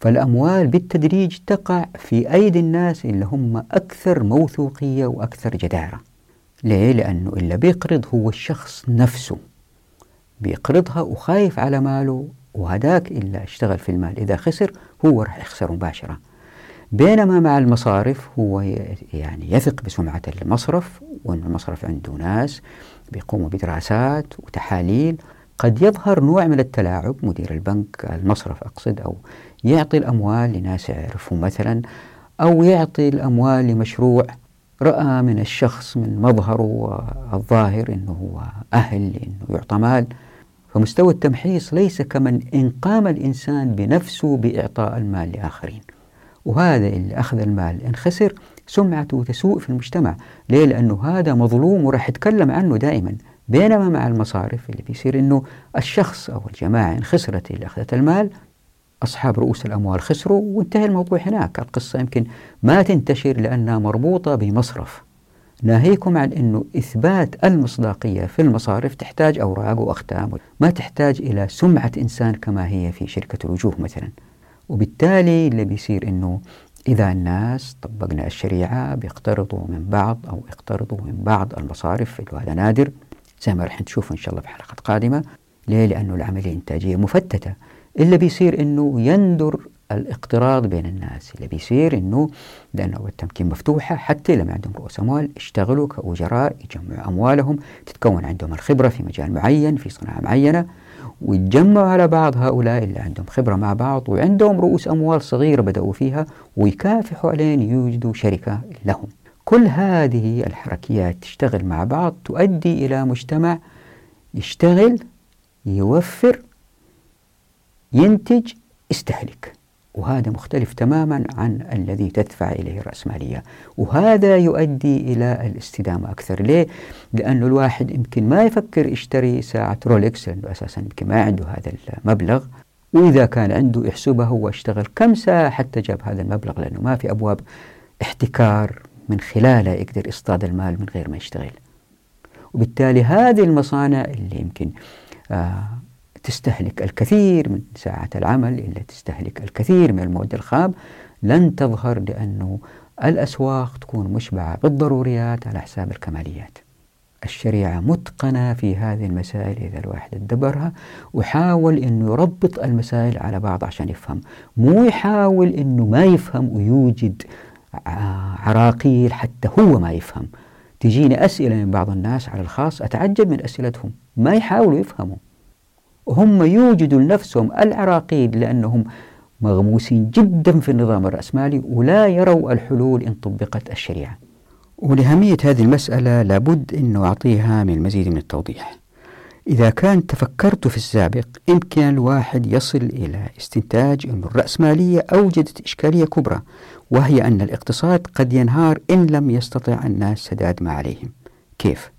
فالأموال بالتدريج تقع في أيدي الناس اللي هم أكثر موثوقية وأكثر جدارة. ليه؟ لأنه اللي بيقرض هو الشخص نفسه. بيقرضها وخايف على ماله وهداك إلا اشتغل في المال. إذا خسر هو راح يخسر مباشرة. بينما مع المصارف هو يعني يثق بسمعة المصرف وأن المصرف عنده ناس بيقوموا بدراسات وتحاليل. قد يظهر نوع من التلاعب مدير البنك المصرف أقصد أو يعطي الأموال لناس يعرفهم مثلا أو يعطي الأموال لمشروع رأى من الشخص من مظهره الظاهر أنه هو أهل أنه يعطى مال. فمستوى التمحيص ليس كمن إن قام الإنسان بنفسه بإعطاء المال لآخرين. وهذا اللي أخذ المال إن خسر سمعته تسوء في المجتمع. ليه؟ لأنه هذا مظلوم وراح يتكلم عنه دائما بينما مع المصارف اللي بيصير أنه الشخص أو الجماعة إن خسرت اللي أخذت المال أصحاب رؤوس الأموال خسروا وانتهى الموضوع هناك. القصة يمكن ما تنتشر لأنها مربوطة بمصرف. ناهيكم عن أنه إثبات المصداقية في المصارف تحتاج أوراق وأختام ما تحتاج إلى سمعة إنسان كما هي في شركة الوجوه مثلا. وبالتالي اللي بيصير أنه إذا الناس طبقنا الشريعة بيقترضوا من بعض أو يقترضوا من بعض المصارف وهذا نادر زي ما رح نشوف إن شاء الله في حلقات قادمة. ليه؟ لأنه العملية الإنتاجية مفتتة. اللي بيصير أنه يندر الاقتراض بين الناس. اللي بيصير أنه لأنه التمكين مفتوحة حتى لما عندهم رؤوس أموال يشتغلوا كأجراء يجمعوا أموالهم تتكون عندهم الخبرة في مجال معين في صناعة معينة ويتجمعوا على بعض هؤلاء اللي عندهم خبرة مع بعض وعندهم رؤوس أموال صغيرة بدأوا فيها ويكافحوا عليهم يوجدوا شركة لهم. كل هذه الحركيات تشتغل مع بعض تؤدي إلى مجتمع يشتغل يوفر ينتج استهلك وهذا مختلف تماما عن الذي تدفع إليه الرأسمالية. وهذا يؤدي إلى الاستدامة أكثر. ليه؟ لأنه الواحد يمكن ما يفكر يشتري ساعة رولكس لأنه أساسا يمكن ما عنده هذا المبلغ. وإذا كان عنده يحسبها هو اشتغل كم ساعة حتى جاب هذا المبلغ؟ لأنه ما في أبواب احتكار من خلالها يقدر يصطاد المال من غير ما يشتغل. وبالتالي هذه المصانع اللي يمكن آه تستهلك الكثير من ساعات العمل إلا تستهلك الكثير من المواد الخام. لن تظهر لأنه الأسواق تكون مشبعة بالضروريات على حساب الكماليات. الشريعة متقنة في هذه المسائل إذا الواحد ادبرها وحاول أنه يربط المسائل على بعض عشان يفهم. مو يحاول أنه ما يفهم ويوجد عراقيل حتى هو ما يفهم. تجيني أسئلة من بعض الناس على الخاص أتعجب من أسئلتهم. ما يحاولوا يفهموا. هم يوجدوا لنفسهم العراقيل لأنهم مغموسين جدا في النظام الرأسمالي ولا يروا الحلول إن طبقت الشريعة. ولأهمية هذه المسألة لابد أن أعطيها من المزيد من التوضيح. إذا كان تفكرت في السابق يمكن الواحد يصل إلى استنتاج أن الرأسمالية أوجدت إشكالية كبرى وهي أن الاقتصاد قد ينهار إن لم يستطع الناس سداد ما عليهم. كيف؟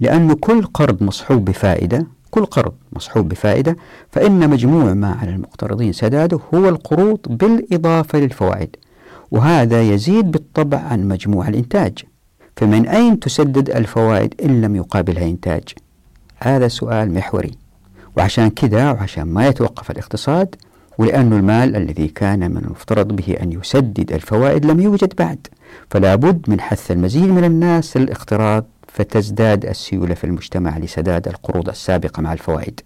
لأن كل قرض مصحوب بفائدة كل قرض مصحوب بفائدة فإن مجموع ما على المقترضين سداده هو القروض بالإضافة للفوائد وهذا يزيد بالطبع عن مجموع الإنتاج. فمن أين تسدد الفوائد إن لم يقابلها إنتاج؟ هذا سؤال محوري وعشان كذا وعشان ما يتوقف الاقتصاد ولأن المال الذي كان من المفترض به أن يسدد الفوائد لم يوجد بعد فلا بد من حث المزيد من الناس للاقتراض فتزداد السيولة في المجتمع لسداد القروض السابقة مع الفوائد.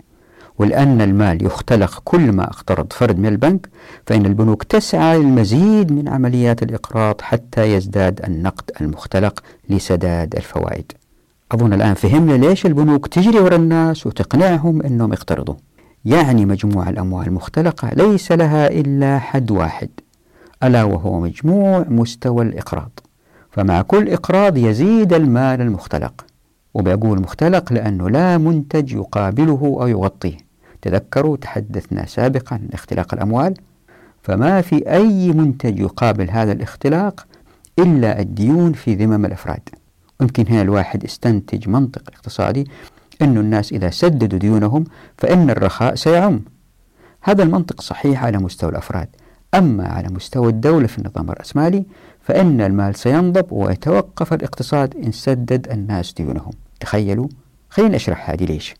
ولأن المال يختلق كل ما اقترض فرد من البنك فإن البنوك تسعى للمزيد من عمليات الإقراض حتى يزداد النقد المختلق لسداد الفوائد. أظن الآن فهمنا ليش البنوك تجري وراء الناس وتقنعهم أنهم يقترضوا يعني مجموع الأموال المختلقة ليس لها إلا حد واحد ألا وهو مجموع مستوى الإقراض. فمع كل إقراض يزيد المال المختلق. وبيقول مختلق لأنه لا منتج يقابله أو يغطيه. تذكروا تحدثنا سابقا عن اختلاق الأموال. فما في أي منتج يقابل هذا الاختلاق إلا الديون في ذمم الأفراد. يمكن هنا الواحد استنتج منطق اقتصادي أن الناس إذا سددوا ديونهم فإن الرخاء سيعم. هذا المنطق صحيح على مستوى الأفراد. أما على مستوى الدولة في النظام الرأسمالي فإن المال سينضب ويتوقف الاقتصاد إن سدد الناس ديونهم. تخيلوا؟ خلينا أشرح هذه ليش.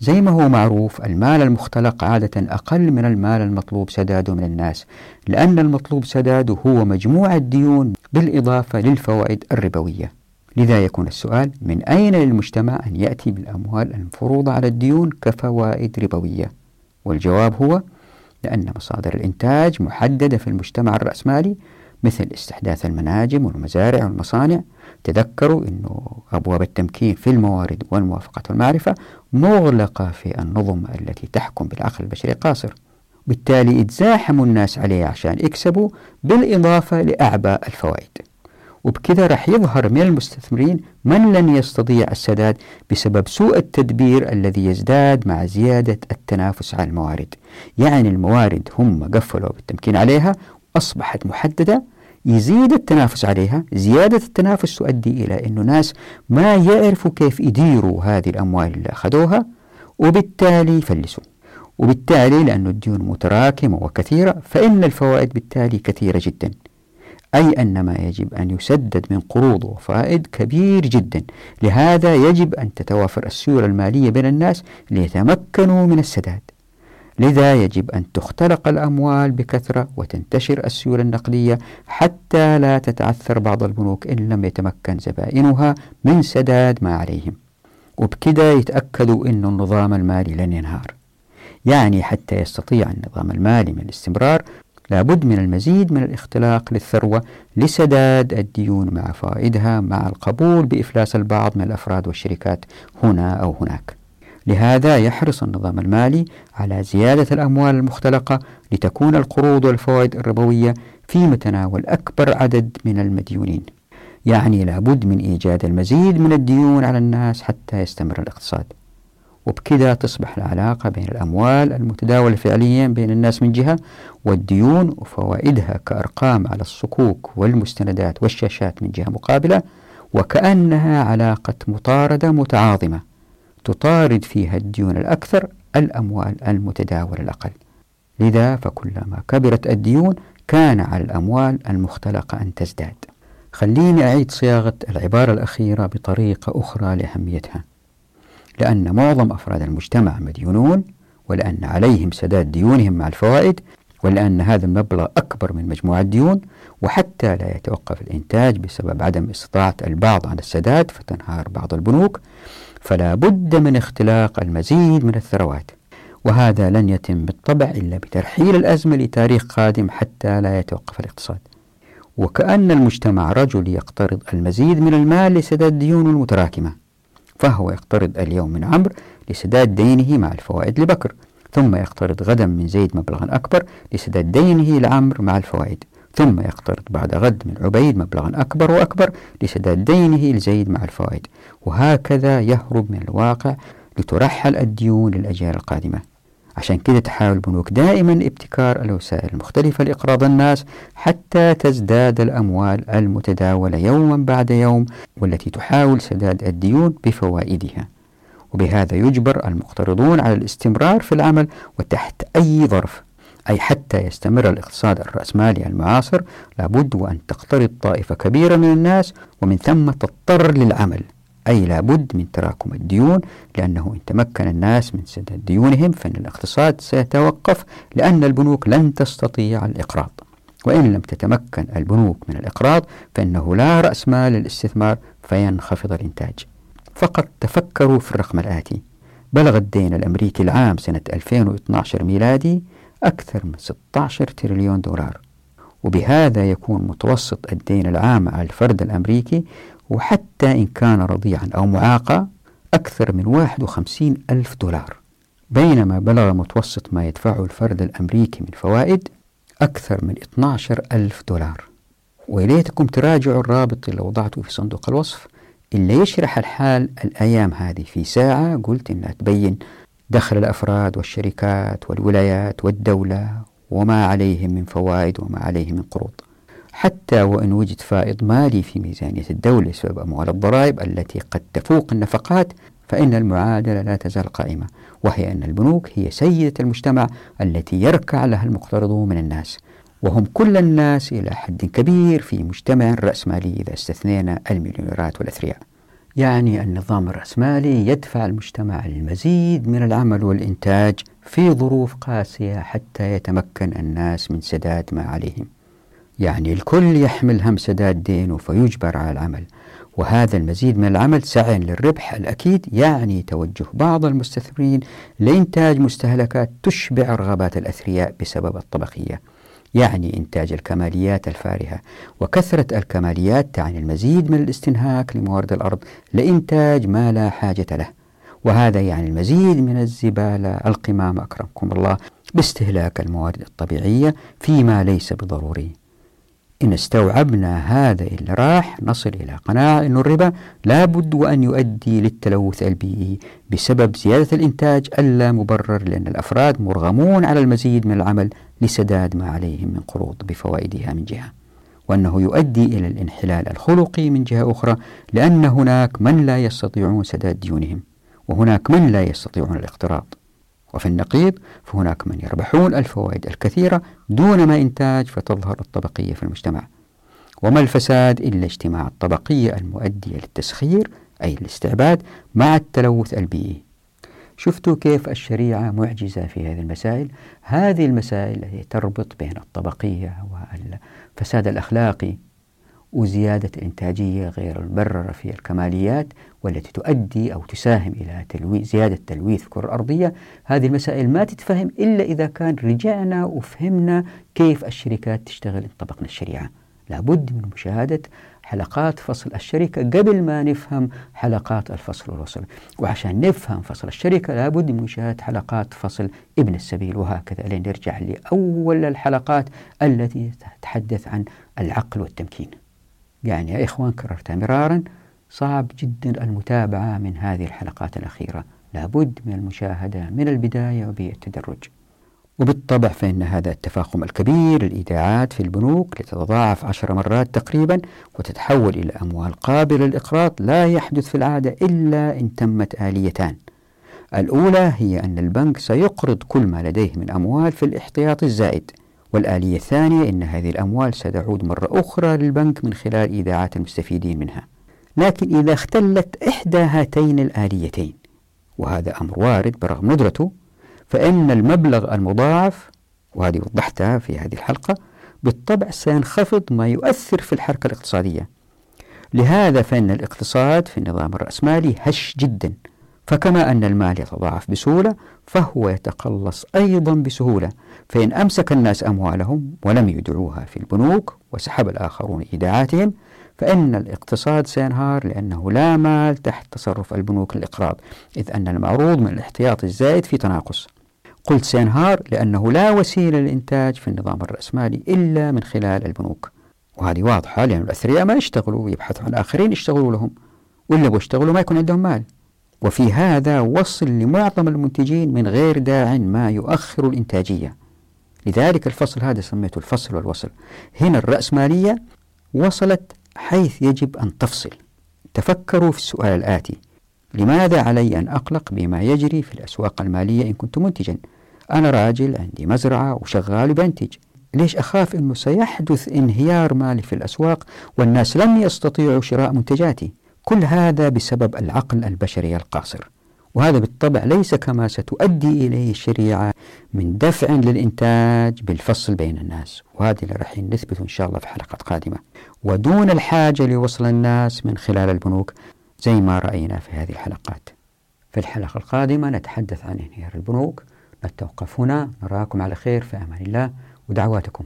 زي ما هو معروف المال المختلق عادة أقل من المال المطلوب سداده من الناس لأن المطلوب سداده هو مجموع الديون بالإضافة للفوائد الربوية. لذا يكون السؤال من أين للمجتمع أن يأتي بالأموال المفروضة على الديون كفوائد ربوية؟ والجواب هو لأن مصادر الإنتاج محددة في المجتمع الرأسمالي مثل استحداث المناجم والمزارع والمصانع. تذكروا أن أبواب التمكين في الموارد والموافقة والمعرفة مغلقة في النظم التي تحكم بالعقل البشري قاصر بالتالي يتزاحم الناس عليه عشان يكسبوا بالإضافة لأعباء الفوائد. وبكذا رح يظهر من المستثمرين من لن يستطيع السداد بسبب سوء التدبير الذي يزداد مع زيادة التنافس على الموارد. يعني الموارد هم قفلوا بالتمكين عليها أصبحت محددة يزيد التنافس عليها زيادة التنافس تؤدي إلى أنه ناس ما يعرفوا كيف يديروا هذه الأموال اللي أخذوها وبالتالي يفلسوا وبالتالي لأن الديون متراكمة وكثيرة فإن الفوائد بالتالي كثيرة جدا. أي أن ما يجب أن يسدد من قروض وفائد كبير جدا. لهذا يجب أن تتوافر السيولة المالية بين الناس ليتمكنوا من السداد. لذا يجب أن تختلق الأموال بكثرة وتنتشر السيولة النقدية حتى لا تتعثر بعض البنوك إن لم يتمكن زبائنها من سداد ما عليهم. وبكذا يتأكدوا أن النظام المالي لن ينهار. يعني حتى يستطيع النظام المالي من الاستمرار لابد من المزيد من الاختلاق للثروة لسداد الديون مع فائدها مع القبول بإفلاس البعض من الأفراد والشركات هنا أو هناك. لهذا يحرص النظام المالي على زيادة الأموال المختلقة لتكون القروض والفوائد الربوية في متناول أكبر عدد من المديونين. يعني لابد من إيجاد المزيد من الديون على الناس حتى يستمر الاقتصاد. وبكذا تصبح العلاقة بين الأموال المتداولة فعليا بين الناس من جهة والديون وفوائدها كأرقام على الصكوك والمستندات والشاشات من جهة مقابلة وكأنها علاقة مطاردة متعاظمة تطارد فيها الديون الأكثر الأموال المتداولة الأقل. لذا فكلما كبرت الديون كان على الأموال المختلقة أن تزداد. خليني أعيد صياغة العبارة الأخيرة بطريقة أخرى لأهميتها. لأن معظم أفراد المجتمع مديونون ولأن عليهم سداد ديونهم مع الفوائد ولأن هذا المبلغ أكبر من مجموع الديون وحتى لا يتوقف الإنتاج بسبب عدم استطاعة البعض على السداد فتنهار بعض البنوك فلا بد من اختلاق المزيد من الثروات. وهذا لن يتم بالطبع إلا بترحيل الأزمة لتاريخ قادم حتى لا يتوقف الاقتصاد. وكأن المجتمع رجل يقترض المزيد من المال لسداد ديونه المتراكمة فهو يقترض اليوم من عمرو لسداد دينه مع الفوائد لبكر ثم يقترض غدا من زيد مبلغا أكبر لسداد دينه لعمرو مع الفوائد ثم يقترض بعد غد من عبيد مبلغا أكبر وأكبر لسداد دينه لزيد مع الفوائد وهكذا يهرب من الواقع لترحل الديون للأجيال القادمة. عشان كده تحاول البنوك دائما ابتكار الوسائل المختلفة لإقراض الناس حتى تزداد الأموال المتداولة يوما بعد يوم والتي تحاول سداد الديون بفوائدها. وبهذا يجبر المقترضون على الاستمرار في العمل وتحت أي ظرف أي حتى يستمر الاقتصاد الرأسمالي المعاصر لابد وأن تقترض طائفة كبيرة من الناس ومن ثم تضطر للعمل. أي لابد من تراكم الديون لأنه إن تمكن الناس من سداد ديونهم فإن الاقتصاد سيتوقف لأن البنوك لن تستطيع الإقراض. وإن لم تتمكن البنوك من الإقراض فإنه لا رأس مال للاستثمار فينخفض الإنتاج. فقط تفكروا في الرقم الآتي. بلغ الدين الأمريكي العام سنة 2012 ميلادي أكثر من 16 تريليون دولار. وبهذا يكون متوسط الدين العام على الفرد الأمريكي وحتى إن كان رضيعا أو معاقا أكثر من 51 ألف دولار. بينما بلغ متوسط ما يدفعه الفرد الأمريكي من فوائد أكثر من 12 ألف دولار. وليتكم تراجعوا الرابط اللي وضعته في صندوق الوصف. اللي يشرح الحال الأيام هذه في ساعة قلت إنها تبين دخل الأفراد والشركات والولايات والدولة وما عليهم من فوائد وما عليهم من قروض. حتى وإن وجد فائض مالي في ميزانية الدولة بسبب أموال الضرائب التي قد تفوق النفقات فإن المعادلة لا تزال قائمة وهي أن البنوك هي سيدة المجتمع التي يركع لها المقترضون من الناس وهم كل الناس إلى حد كبير في مجتمع رأسمالي إذا استثنينا المليونيرات والأثرياء. يعني النظام الرأسمالي يدفع المجتمع المزيد من العمل والإنتاج في ظروف قاسية حتى يتمكن الناس من سداد ما عليهم. يعني الكل يحمل هم سداد دينه فيجبر على العمل. وهذا المزيد من العمل سعي للربح الأكيد يعني توجه بعض المستثمرين لإنتاج مستهلكات تشبع رغبات الأثرياء بسبب الطبقية يعني إنتاج الكماليات الفارهة. وكثرة الكماليات تعني المزيد من الاستنهاك لموارد الأرض لإنتاج ما لا حاجة له. وهذا يعني المزيد من الزبالة القمامة أكرمكم الله باستهلاك الموارد الطبيعية فيما ليس بضروري. إن استوعبنا هذا اللي راح نصل إلى قناعة أن الربا لابد وأن يؤدي للتلوث البيئي بسبب زيادة الإنتاج اللا مبرر لأن الأفراد مرغمون على المزيد من العمل لسداد ما عليهم من قروض بفوائدها من جهة. وأنه يؤدي إلى الانحلال الخلقي من جهة أخرى لأن هناك من لا يستطيعون سداد ديونهم وهناك من لا يستطيعون الاقتراض. وفي النقيض فهناك من يربحون الفوائد الكثيرة دون ما إنتاج فتظهر الطبقية في المجتمع. وما الفساد إلا اجتماع الطبقية المؤدية للتسخير أي الاستعباد مع التلوث البيئي. شفتوا كيف الشريعة معجزة في هذه المسائل؟ هذه المسائل التي تربط بين الطبقية والفساد الأخلاقي وزيادة الإنتاجية غير المبررة في الكماليات والتي تؤدي أو تساهم إلى تلوي زيادة تلويث الكرة الأرضية هذه المسائل ما تتفهم إلا إذا كان رجعنا وفهمنا كيف الشركات تشتغل إن طبقنا الشريعة. لابد من مشاهدة حلقات فصل الشركة قبل ما نفهم حلقات الفصل والوصل. وعشان نفهم فصل الشركة لابد من مشاهدة حلقات فصل ابن السبيل. وهكذا لين نرجع لأول الحلقات التي تتحدث عن العقل والتمكين. يعني يا إخوان كررتها مرارا صعب جدا المتابعة من هذه الحلقات الأخيرة. لابد من المشاهدة من البداية وبالتدرج. وبالطبع فإن هذا التفاقم الكبير للإيداعات في البنوك لتتضاعف عشر مرات تقريبا وتتحول إلى أموال قابلة للإقراض لا يحدث في العادة إلا إن تمت آليتان. الأولى هي أن البنك سيقرض كل ما لديه من أموال في الاحتياط الزائد. والآلية الثانية أن هذه الأموال ستعود مرة أخرى للبنك من خلال إيداعات المستفيدين منها. لكن إذا اختلت إحدى هاتين الآليتين وهذا أمر وارد برغم ندرته فإن المبلغ المضاعف وهذه وضحتها في هذه الحلقة بالطبع سينخفض ما يؤثر في الحركة الاقتصادية. لهذا فإن الاقتصاد في النظام الرأسمالي هش جدا. فكما أن المال يتضاعف بسهولة فهو يتقلص أيضا بسهولة. فإن أمسك الناس أموالهم ولم يدعوها في البنوك وسحب الآخرون إيداعاتهم فإن الاقتصاد سينهار لأنه لا مال تحت تصرف البنوك للإقراض إذ أن المعروض من الاحتياط الزائد في تناقص. قلت سينهار لأنه لا وسيلة للإنتاج في النظام الرأسمالي إلا من خلال البنوك. وهذه واضحة لأن الأثرياء ما يشتغلوا يبحثوا عن آخرين يشتغلوا لهم. ولا بيشتغلوا ما يكون عندهم مال. وفي هذا وصل لمعظم المنتجين من غير داع ما يؤخر الإنتاجية. لذلك الفصل هذا سميته الفصل والوصل. هنا الرأسمالية وصلت حيث يجب أن تفصل. تفكروا في السؤال الآتي. لماذا علي أن أقلق بما يجري في الأسواق المالية إن كنت منتجا؟ أنا راجل عندي مزرعة وشغال بنتج. ليش أخاف أنه سيحدث انهيار مالي في الأسواق والناس لن يستطيعوا شراء منتجاتي؟ كل هذا بسبب العقل البشري القاصر. وهذا بالطبع ليس كما ستؤدي إليه الشريعة من دفع للإنتاج بالفصل بين الناس. وهذا اللي راح نثبته إن شاء الله في حلقات قادمة. ودون الحاجة لوصل الناس من خلال البنوك زي ما رأينا في هذه الحلقات. في الحلقة القادمة نتحدث عن انهيار البنوك. نتوقف هنا. نراكم على خير. في أمان الله. ودعواتكم.